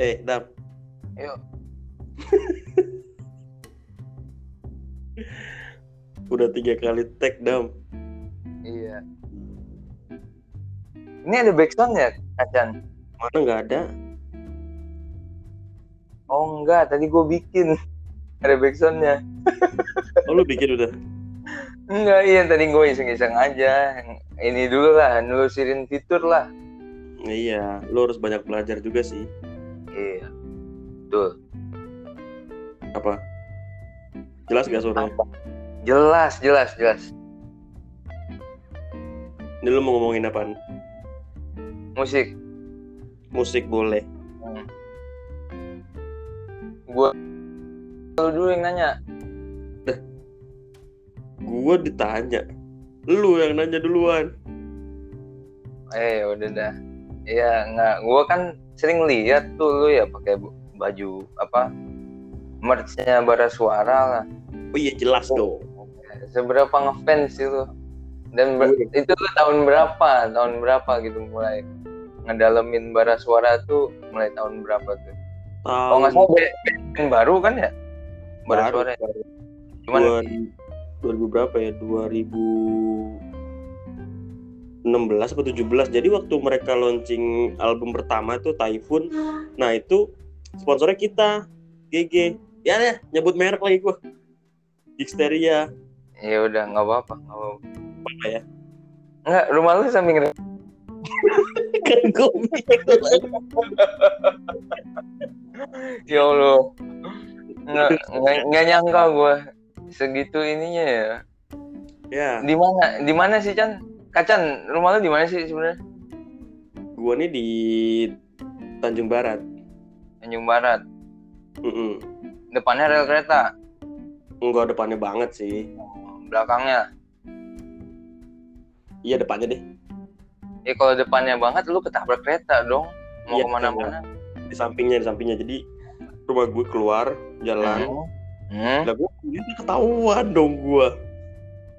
Eh, Dam. Yuk. Udah tiga kali tag, Dam. Iya. Ini ada backsound ya, Kacan? Mana nggak ada? Oh enggak, tadi gue bikin. Ada backsoundnya. Oh, lu bikin udah? Enggak, iya tadi gue iseng-iseng aja. Ini dulu lah, nelusurin fitur lah. Iya, lu harus banyak belajar juga sih. Iya. Betul. Apa? Jelas gak suaranya? Jelas, jelas, jelas. Ini lu mau ngomongin apaan? Musik. Musik boleh. Hmm. Gue lu dulu yang nanya. Gua ditanya. Lu yang nanya duluan. Eh, udah dah. Iya, nggak. Gue kan sering lihat tuh lu ya pakai baju apa? Merchnya bara suara lah. Oh iya jelas dong. Seberapa ngefans itu? Dan ber- itu tuh tahun berapa? Tahun berapa gitu mulai ngedalemin bara suara tuh mulai tahun berapa tuh? Tahu. Oh nggak band, baru kan ya? Bara Baru, suara. baru. Cuman Dua- 2000 berapa ya? 2016 atau 17. Jadi waktu mereka launching album pertama itu Typhoon. Nah, itu sponsornya kita GG. Ya deh, nyebut merek lagi gua. Xteria. ya udah nggak apa-apa, nggak apa-apa. Apa ya? Nggak, rumah lu samping kan gua Ya Allah. Nggak nyangka gue segitu ininya ya. Ya, Di mana? Di mana sih Chan? Kacan, rumah lu di mana sih sebenarnya? gua nih di Tanjung Barat. Tanjung Barat. Mm-mm. Depannya rel kereta, Enggak depannya banget sih. belakangnya. Iya depannya deh. Ya kalau depannya banget lu ketabrak kereta dong. Mau Iya, ke mana-mana. Di sampingnya, di sampingnya. Jadi rumah gue keluar jalan. Hmm. Lah gue ini ketahuan dong gua.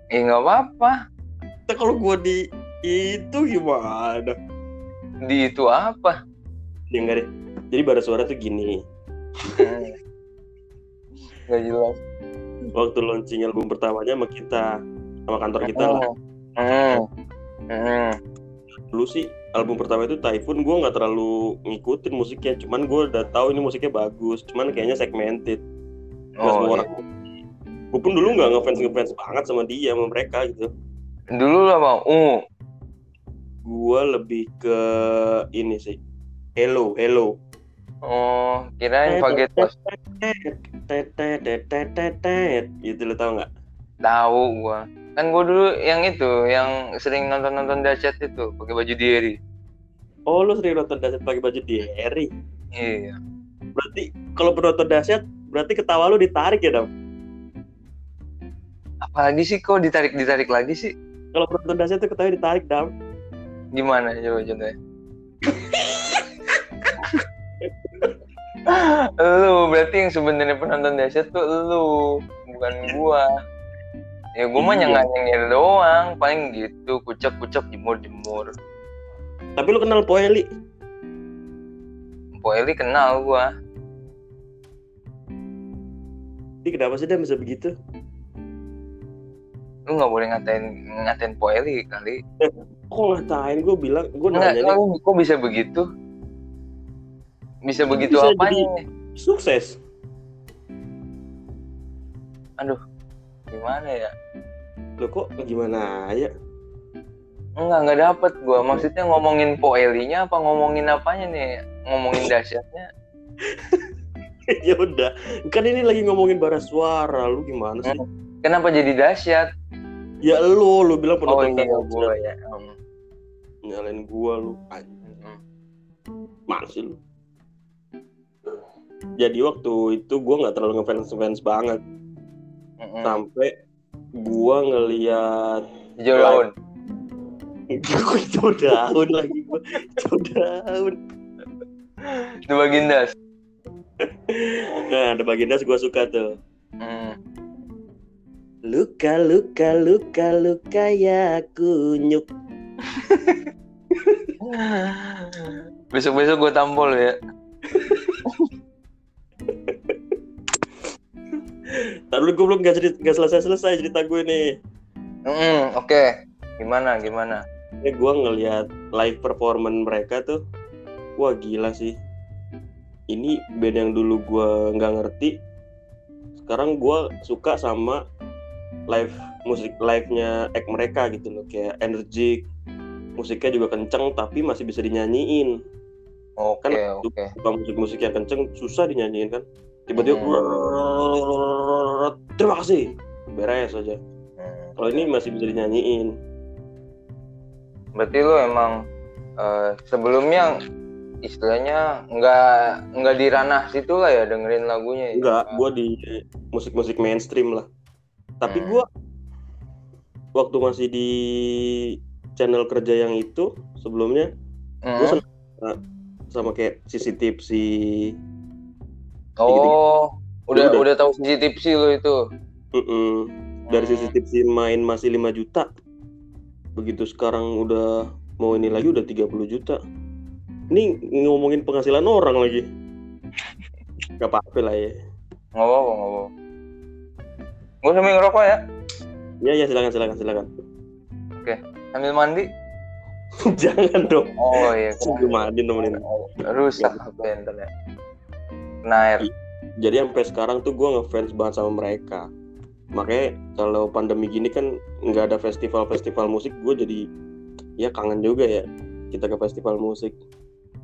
Eh nggak apa-apa. Kalau gua di itu gimana? Di itu apa? Ya enggak deh. Jadi bara suara tuh gini. Nggak jelas. Waktu launching album pertamanya sama kita, sama kantor kita lah. Hmm. Hmm. Dulu sih album pertama itu Typhoon gua nggak terlalu ngikutin musiknya, cuman gua udah tahu ini musiknya bagus, cuman kayaknya segmented. Nggak Oh, semua iya. orang. Gue pun dulu nggak ngefans ngefans banget sama dia, sama mereka gitu. Dulu lah bang, ungu. Gua lebih ke ini sih. Hello, hello. Oh, kirain Fagetos. Tetetetetetetet. Gitu lo tau nggak? Tahu gua. Kan gua dulu yang itu, yang sering nonton-nonton dahsyat itu, pakai baju diary. Oh lu sering nonton dahsyat pakai baju Derry. Iya. Berarti kalau penonton dahsyat berarti ketawa lu ditarik ya dam. Apalagi sih kok ditarik-ditarik lagi sih? Kalau penonton dahsyat tuh ketawa ditarik dam. Gimana coba contohnya? lu berarti yang sebenarnya penonton dahsyat tuh lu, bukan gua. Ya gua mah Iya. nyengir doang, paling gitu, kucek-kucek jemur-jemur. Tapi lu kenal Poeli? Po Eli kenal gua. Ini kenapa sih dia bisa begitu? Lu nggak boleh ngatain ngatain Po Eli kali. Kok ngatain gue bilang gue nanya lu kok bisa begitu? Bisa begitu Bisa apanya? sukses. Aduh, gimana ya? Lo kok gimana ya? Enggak, enggak dapet gua. Maksudnya ngomongin Po Elinya apa ngomongin apanya nih? Ngomongin dahsyatnya. ya udah. Kan ini lagi ngomongin bara suara. Lu gimana sih? Kenapa jadi dahsyat? Ya lu, lu bilang Oh penonton iya dahsyat. gua ya. Hmm. Nyalain gua lu. Anjing. Hmm. Mana sih lu? Jadi waktu itu gue nggak terlalu ngefans ngefans banget Mm-mm. sampai gua ngeliat Hijau daun. gue hijau daun lagi gue hijau daun Itu bagindas. nah ada bagian das gue suka tuh Hmm. Luka luka luka luka ya kunyuk. besok besok gue tampol ya. Tapi gue belum gak, cerita, gak selesai selesai cerita gue nih. Mm Oke, okay. gimana gimana? ini gue ngeliat live performance mereka tuh, wah gila sih. Ini band yang dulu gue nggak ngerti, sekarang gue suka sama live musik live-nya act mereka gitu loh, kayak energik, musiknya juga kenceng tapi masih bisa dinyanyiin. Oke Kan oke. suka musik-musik yang kenceng susah dinyanyiin kan. Tiba-tiba Hmm. terima kasih beres aja. Hmm. Kalau ini masih bisa dinyanyiin. Berarti lu emang eh, sebelumnya istilahnya nggak nggak di ranah situ lah ya dengerin lagunya. ya? Enggak, gue di musik-musik mainstream lah. Tapi Hmm. gue waktu masih di channel kerja yang itu sebelumnya Hmm. gue sama kayak sisi tipsi. Oh, udah Udah. udah tahu sisi tipsi lu itu. Dari Hmm. sisi tipsi main masih 5 juta. Begitu sekarang udah mau ini lagi udah 30 juta. Ini ngomongin penghasilan orang lagi. Gak apa-apa lah ya. Nggak apa-apa, nggak apa-apa. Gue sambil ngerokok ya, Ya ya silakan silakan silakan. sambil mandi. Jangan dong. Oh iya. Sebelum mandi nemenin. Rusak ntar ya. Kena air. jadi sampai sekarang tuh gue ngefans banget sama mereka makanya kalau pandemi gini kan nggak ada festival-festival musik gue jadi ya kangen juga ya kita ke festival musik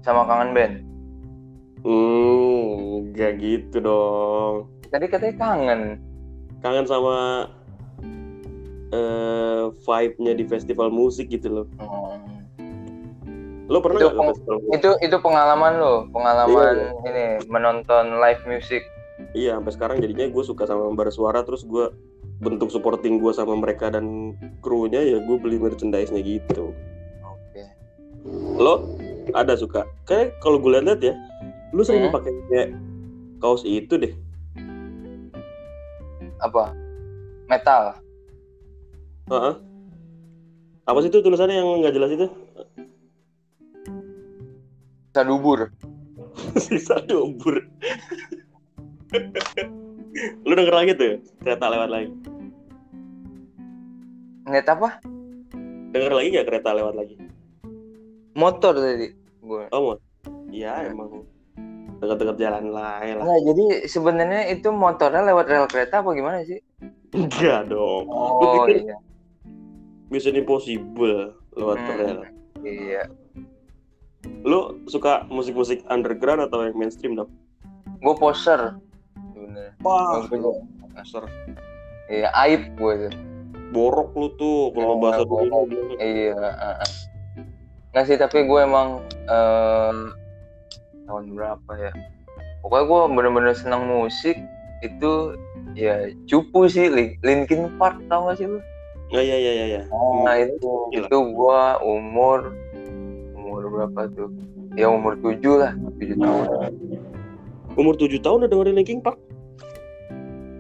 Sama kangen band. hmm nggak gitu dong Tadi katanya kangen. Kangen sama eh vibe-nya di festival musik gitu loh Hmm. lo pernah Itu peng- festival musik? Itu itu pengalaman lo, pengalaman Iya, ini menonton live music. iya sampai sekarang jadinya gue suka sama bar suara terus gue bentuk supporting gue sama mereka dan krunya ya gue beli merchandise-nya gitu Oke. lo ada suka kayak kalau gue lihat ya lu sering Hmm. pakai kayak kaos itu deh Apa? Metal. Heeh. apa sih itu tulisannya yang nggak jelas itu Sadubur. sisa dobur lu denger lagi tuh ya? kereta lewat lagi Ngeliat apa? denger lagi nggak kereta lewat lagi Motor tadi. Gue. oh iya emang dekat-dekat jalan lain lah Nah, jadi sebenarnya itu motornya lewat rel kereta apa gimana sih? enggak dong Oh pikir- iya. Mission Impossible lewat Hmm. rel Iya. lu suka musik-musik underground atau yang mainstream dong Gue poser. Wah dasar Iya, aib gue tuh. borok lu tuh kalau Oh, bahasa dulu Iya. uh, uh. Nggak sih, tapi gue emang eh, tahun berapa ya? Pokoknya gue bener-bener senang musik itu ya cupu sih Lin- Linkin Park tau gak sih lu? Oh iya iya iya iya. Nah itu Gila. itu gue umur umur berapa tuh? Ya umur tujuh lah, tujuh tahun. Umur 7 tahun udah dengerin Linkin Park.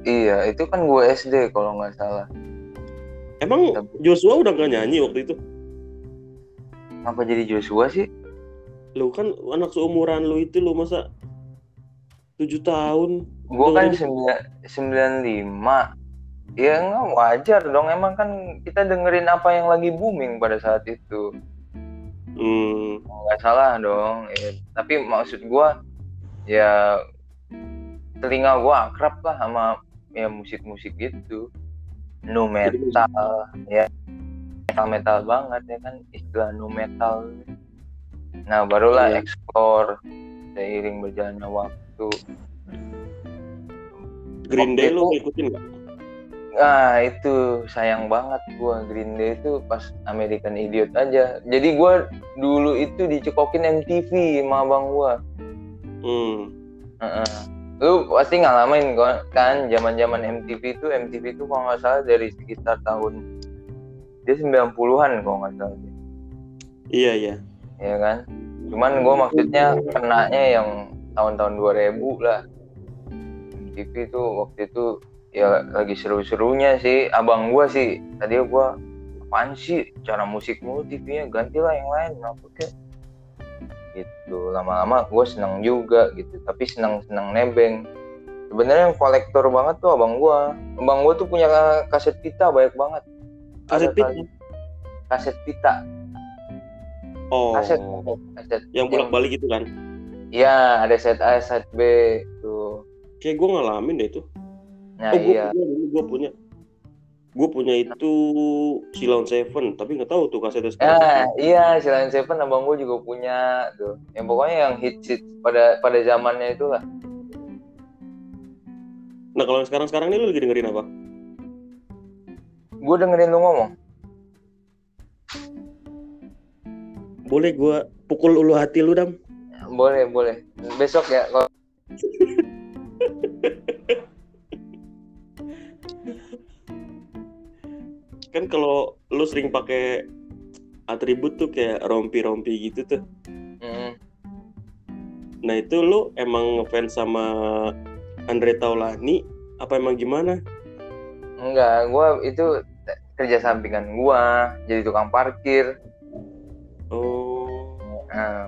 Iya, itu kan gue SD kalau nggak salah. Emang Joshua udah gak nyanyi waktu itu? Apa jadi Joshua sih? Lu kan anak seumuran lu itu lu masa 7 tahun. Gue kan sembilan lima. Ya nggak wajar dong. Emang kan kita dengerin apa yang lagi booming pada saat itu. Hmm. Nggak salah dong. Ya, tapi maksud gue ya telinga gue akrab lah sama ya musik-musik gitu. Nu metal, ya metal metal banget ya kan istilah nu metal. Nah barulah Iya. explore seiring berjalannya waktu. Green Day lu ngikutin gak? Ah itu sayang banget gua Green Day itu pas American Idiot aja. Jadi gua dulu itu dicekokin MTV sama abang gua. Hmm. Heeh. Lu pasti ngalamin kan zaman-zaman MTV itu MTV itu kalau nggak salah dari sekitar tahun dia 90-an kalau nggak salah. Iya iya. Ya kan? Cuman gua maksudnya kenanya yang tahun-tahun 2000 lah. MTV itu waktu itu ya lagi seru-serunya sih. Abang gua sih tadi gua apaan sih? Cara musik mulu TV-nya gantilah yang lain kenapa kek? Gitu. Lama-lama gue seneng juga gitu tapi seneng seneng nebeng. Sebenarnya yang kolektor banget tuh abang gua. Abang gua tuh punya kaset pita banyak banget. Kaset pita? kaset pita Oh, kaset kaset yang bolak-balik itu kan? Iya, ada set A, set B tuh. Kayak gue ngalamin deh itu. Nah, oh, gue iya. gue punya. Gue punya itu Silon Seven, tapi nggak tahu tuh kasetnya sekarang. Nah, iya, Silent Seven abang gue juga punya tuh. Yang pokoknya yang hit hit pada pada zamannya itulah. Nah kalau yang sekarang-sekarang ini lu lagi dengerin apa? Gue dengerin lu ngomong. Boleh gue pukul ulu hati lu dam? Boleh, boleh. Besok ya kalau Kan kalau lu sering pakai atribut tuh kayak rompi-rompi gitu tuh. Mm, Nah itu lu emang ngefans sama Andre Taulani apa emang gimana? enggak, gue itu kerja sampingan gua jadi tukang parkir.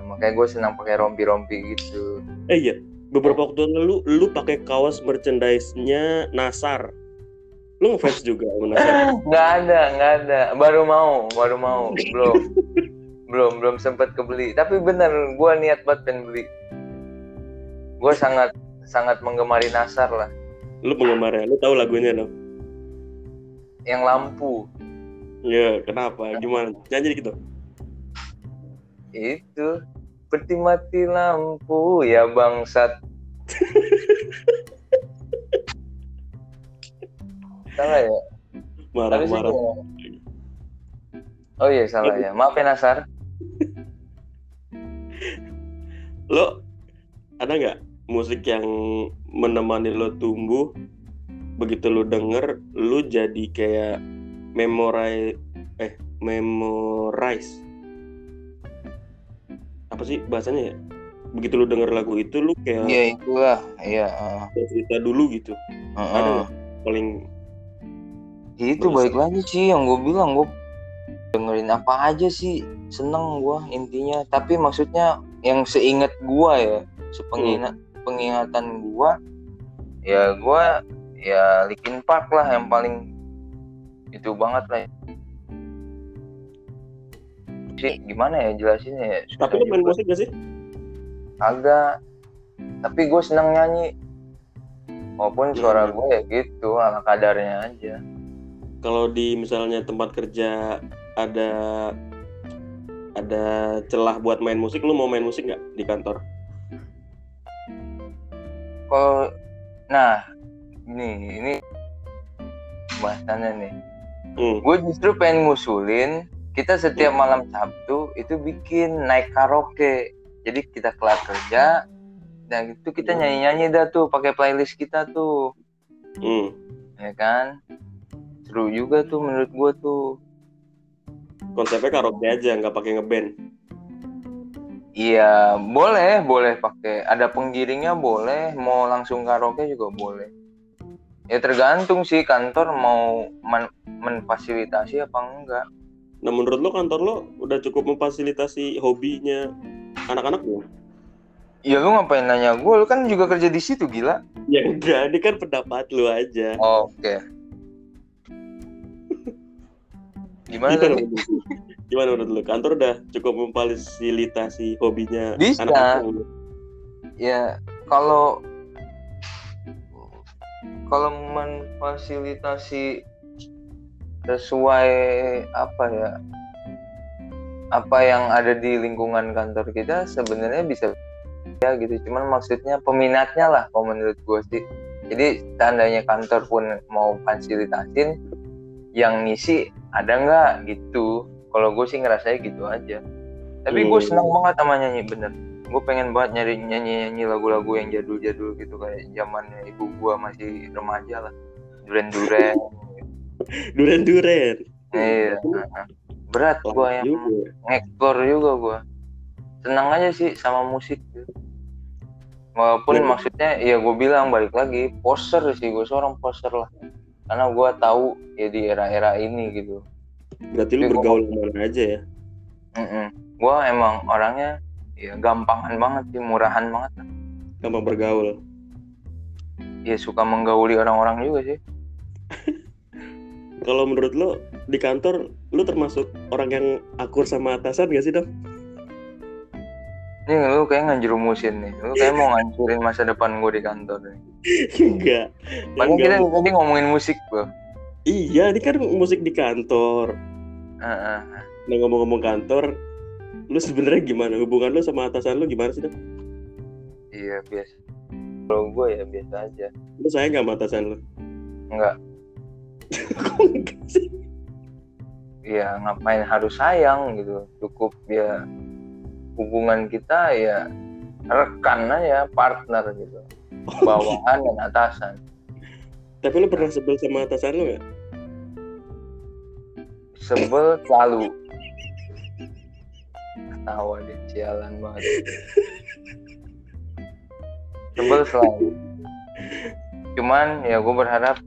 Makanya gue senang pakai rompi-rompi gitu. eh iya. Beberapa waktu lalu lu pakai kaos merchandise-nya Nasar. Lu ngefans juga sama Nasar? Nggak ada, nggak ada. Baru mau, baru mau. Belum, belum, belum sempat kebeli. Tapi bener, gue niat banget pengen beli. Gue sangat, sangat menggemari Nasar lah. Lu penggemarnya, lu tahu lagunya dong? Yang lampu Ya, kenapa? Gimana? Nyanyi dikit dong. Itu peti mati lampu ya bangsat. salah ya? Tapi sih Marah-marah. gua- Oh iya salah ya. Maaf ya Nasar. Lo ada nggak musik yang menemani lo tumbuh? Begitu lo denger, lo jadi kayak memorize eh memorize apa sih bahasanya ya? Begitu lo denger lagu itu, lo kayak itulah. Iya. cerita dulu gitu. Ada nggak paling Itu baik lagi sih yang gue bilang gue dengerin apa aja sih seneng gue intinya tapi maksudnya yang seingat gue ya sepengingat pengingatan gue ya gue ya Linkin Park lah yang paling itu banget lah sih gimana ya jelasinnya ya Susah tapi lo main musik gak sih? agak tapi gue seneng nyanyi walaupun suara Hmm. gue ya gitu ala kadarnya aja Kalau di misalnya tempat kerja ada ada celah buat main musik, lu mau main musik nggak di kantor? kalau nah ini ini bahasannya nih Hmm. gue justru pengen ngusulin kita setiap malam Sabtu itu bikin naik karaoke. Jadi kita kelar kerja dan itu kita nyanyi nyanyi dah tuh pakai playlist kita tuh. Hmm. ya kan? Seru juga tuh menurut gue tuh. Konsepnya karaoke aja, nggak pakai ngeband. iya boleh boleh pakai. Ada penggiringnya boleh mau langsung karaoke juga boleh. Ya tergantung sih kantor mau men- memfasilitasi apa enggak Nah menurut lo kantor lo udah cukup memfasilitasi hobinya anak-anak belum? Ya lu ngapain nanya gue? Lu kan juga kerja di situ gila. Ya enggak, ini kan pendapat lu aja. Oke. Gimana Gimana, tadi? menurut lu? Gimana menurut lu? Kantor udah cukup memfasilitasi hobinya Bisa. anak-anak belum? Ya kalau kalau memfasilitasi sesuai apa ya apa yang ada di lingkungan kantor kita sebenarnya bisa ya gitu. Cuman maksudnya peminatnya lah kalau menurut gue sih. Jadi tandanya kantor pun mau fasilitasin yang ngisi ada nggak gitu. Kalau gue sih ngerasanya gitu aja. Tapi gue Hmm. senang banget sama nyanyi bener. Gue pengen banget nyari nyanyi nyanyi lagu-lagu yang jadul-jadul gitu kayak zamannya ibu gue masih remaja lah. Duren duren Duren-duren. iya berat gue yang juga. ngeksplor juga gue senang aja sih sama musik walaupun Ya. maksudnya ya gue bilang balik lagi poser sih gue seorang poser lah karena gue tahu ya di era-era ini gitu Berarti lu Tapi gua- bergaul ke mana aja ya? gue emang orangnya ya gampangan banget sih murahan banget. Gampang bergaul. ya suka menggauli orang-orang juga sih Kalau menurut lo di kantor lo termasuk orang yang akur sama atasan gak sih dong? ini lu kayak nganjerumusin nih lu kayak mau ngancurin masa depan gue di kantor nih Enggak. Padahal Enggak. kita tadi ngomongin musik bro Iya, ini kan musik di kantor. Heeh. Nah ngomong-ngomong kantor, lu sebenarnya gimana hubungan lu sama atasan lu gimana sih dong? iya biasa kalau gue ya biasa aja Lu sayang gak sama atasan lu? enggak? Ya ngapain harus sayang gitu. Cukup ya hubungan kita ya rekan aja partner gitu. Bawahan dan atasan. Tapi lu pernah sebel sama atasan lu gak? sebel selalu. Ketawa deh sialan banget. Sebel selalu. Cuman ya gue berharap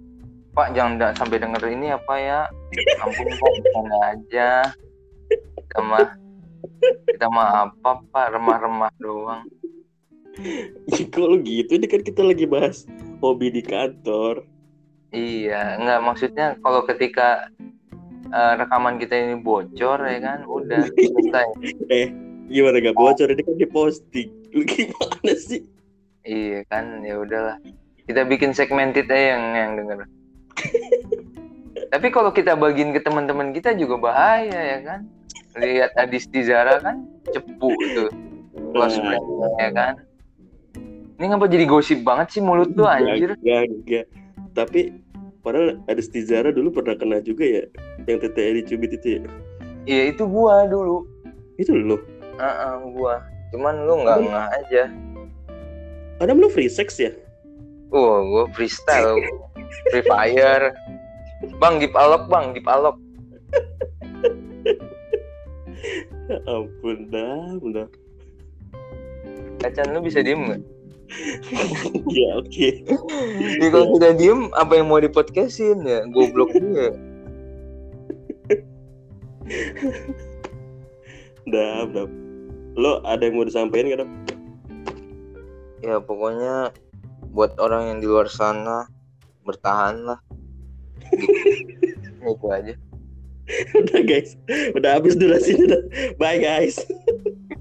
Pak jangan da- sampai denger ini apa ya ampun Pak bercanda aja kita mah kita mah apa Pak remah-remah doang Kok lu gitu? Ini kan kita lagi bahas hobi di kantor. Iya, enggak maksudnya kalau ketika eh, rekaman kita ini bocor ya kan, udah selesai. Gimana gak bocor? Ini kan diposting. Lu gimana sih? Iya kan, ya udahlah. Kita bikin segmented aja yang yang denger. Tapi kalau kita bagiin ke teman-teman kita juga bahaya ya kan. Lihat Adis Tizara kan cepu tuh. Close Nah. friend ya kan. Ini ngapa jadi gosip banget sih mulut tuh anjir? Enggak, enggak. Tapi padahal ada Stizara dulu pernah kena juga ya yang TTE dicubit itu ya. Iya itu gua dulu. Itu lu. Heeh, gua. Cuman lu nggak nggak aja. Adam lu free sex ya? Oh, gue freestyle, free fire. Bang, gip alok bang, gip alok. Ya ampun dah, udah. Kacan lu bisa diem nggak? ya oke. Ya, kalau tidak diem, apa yang mau dipodcastin ya? Goblok juga. Udah, udah. Lo ada yang mau disampaikan gak? Ya pokoknya buat orang yang di luar sana bertahan lah. Itu aja. udah guys. Udah habis durasinya. Dah. Bye guys.